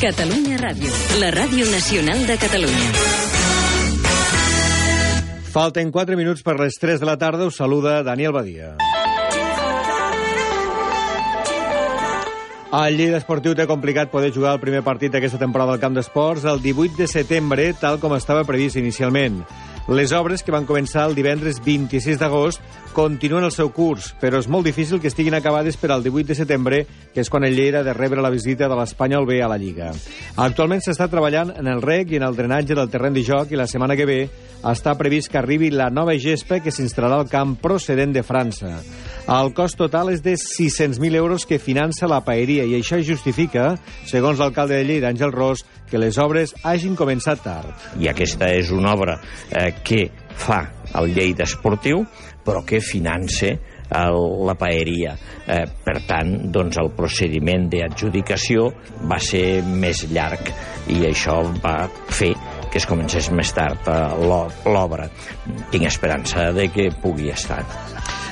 Catalunya Ràdio, la ràdio nacional de Catalunya. Falten 4 minuts per les 3 de la tarda. Us saluda Daniel Badia. El Lleida Esportiu té complicat poder jugar el primer partit d'aquesta temporada al Camp d'Esports el 18 de setembre, tal com estava previst inicialment. Les obres, que van començar el divendres 26 d'agost, continuen el seu curs, però és molt difícil que estiguin acabades per al 18 de setembre, que és quan el Lleida ha de rebre la visita de l'Espanyol B a la Lliga. Actualment s'està treballant en el rec i en el drenatge del terreny de joc i la setmana que ve està previst que arribi la nova gespa que s'instal·larà al camp procedent de França. El cost total és de 600.000 euros que finança la paeria i això justifica, segons l'alcalde de Lleida, Àngel Ros, que les obres hagin començat tard. I aquesta és una obra eh, que fa el Lleida Esportiu, però que finance el, la paeria. Eh, per tant, doncs, el procediment d'adjudicació va ser més llarg i això va fer que es comencés més tard eh, l'obra. Tinc esperança de que pugui estar.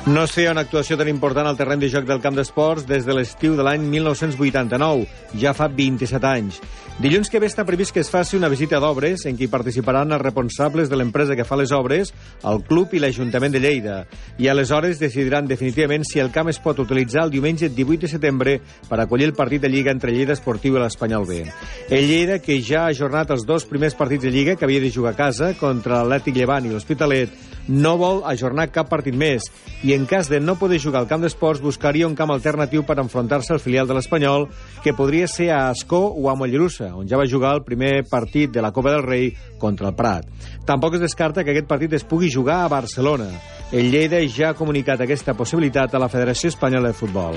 No es feia una actuació tan important al terreny de joc del camp d'esports des de l'estiu de l'any 1989, ja fa 27 anys. Dilluns que ve està previst que es faci una visita d'obres en què participaran els responsables de l'empresa que fa les obres, el club i l'Ajuntament de Lleida. I aleshores decidiran definitivament si el camp es pot utilitzar el diumenge 18 de setembre per acollir el partit de Lliga entre Lleida Esportiu i l'Espanyol B. El Lleida, que ja ha ajornat els dos primers partits de Lliga que havia de jugar a casa contra l'Atlètic Llevant i l'Hospitalet, no vol ajornar cap partit més i en cas de no poder jugar al camp d'esports buscaria un camp alternatiu per enfrontar-se al filial de l'Espanyol que podria ser a Ascó o a Mollerussa, on ja va jugar el primer partit de la Copa del Rei contra el Prat. Tampoc es descarta que aquest partit es pugui jugar a Barcelona. El Lleida ja ha comunicat aquesta possibilitat a la Federació Espanyola de Futbol.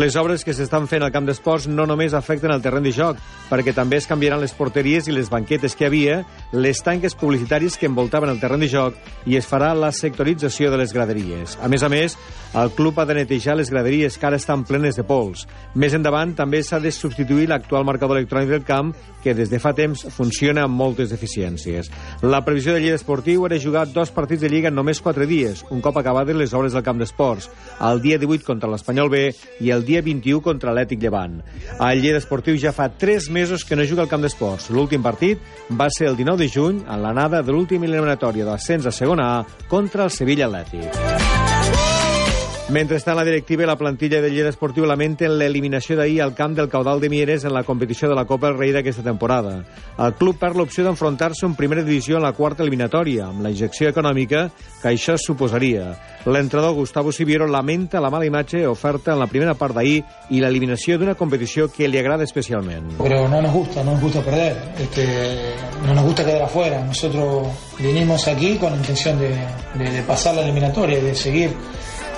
Les obres que s'estan fent al camp d'esports no només afecten el terreny de joc, perquè també es canviaran les porteries i les banquetes que hi havia, les tanques publicitaris que envoltaven el terreny de joc i es farà la sectorització de les graderies. A més a més, el club ha de netejar les graderies que ara estan plenes de pols. Més endavant també s'ha de substituir l'actual marcador electrònic del camp, que des de fa temps funciona amb moltes deficiències. La previsió de Lleida Esportiu era jugar dos partits de Lliga en només quatre dies, un cop acabades les obres del camp d'esports, el dia 18 contra l'Espanyol B i el dia 21 contra l'Ètic Llevant. El Lleida Esportiu ja fa 3 mesos que no juga al camp d'esports. L'últim partit va ser el 19 de juny, en l'anada de l'última eliminatòria d'ascens a segona A contra el Sevilla Atlètic. Mentrestant, la directiva i la plantilla de Lleida Esportiu lamenten l'eliminació d'ahir al camp del Caudal de Mieres en la competició de la Copa del Rei d'aquesta temporada. El club perd l'opció d'enfrontar-se en primera divisió en la quarta eliminatòria, amb la injecció econòmica que això suposaria. L'entrenador Gustavo Siviero lamenta la mala imatge oferta en la primera part d'ahir i l'eliminació d'una competició que li agrada especialment. Pero no nos gusta, no nos gusta perder, este, no nos gusta quedar afuera. Nosotros vinimos aquí con la intención de, de, de pasar la eliminatoria, de seguir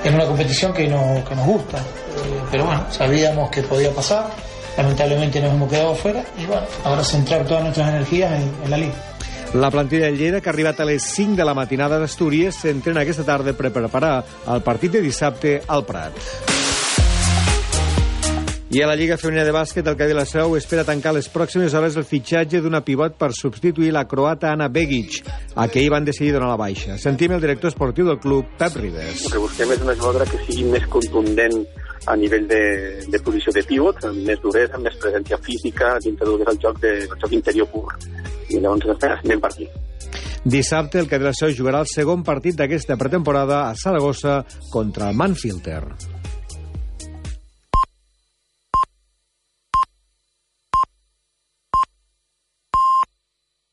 en una competición que, no, que nos gusta. Eh, pero bueno, sabíamos que podía pasar, lamentablemente nos hemos quedado fuera y bueno, ahora centrar todas nuestras energías en, la liga. La plantilla del Lleida, que ha arribat a les 5 de la matinada d'Astúries, s'entrena aquesta tarda per preparar el partit de dissabte al Prat. I a la Lliga Femenina de Bàsquet, el Cadí la Seu espera tancar les pròximes hores el fitxatge d'una pivot per substituir la croata Ana Begic, a qui hi van decidir donar la baixa. Sentim el director esportiu del club, Pep Ribes. El que busquem és una jugadora que sigui més contundent a nivell de, de posició de pivot, amb més duresa, amb més presència física dintre del que és el joc, de, el joc interior pur. I llavors anem per aquí. Dissabte, el Cadí la Seu jugarà el segon partit d'aquesta pretemporada a Saragossa contra el Manfilter.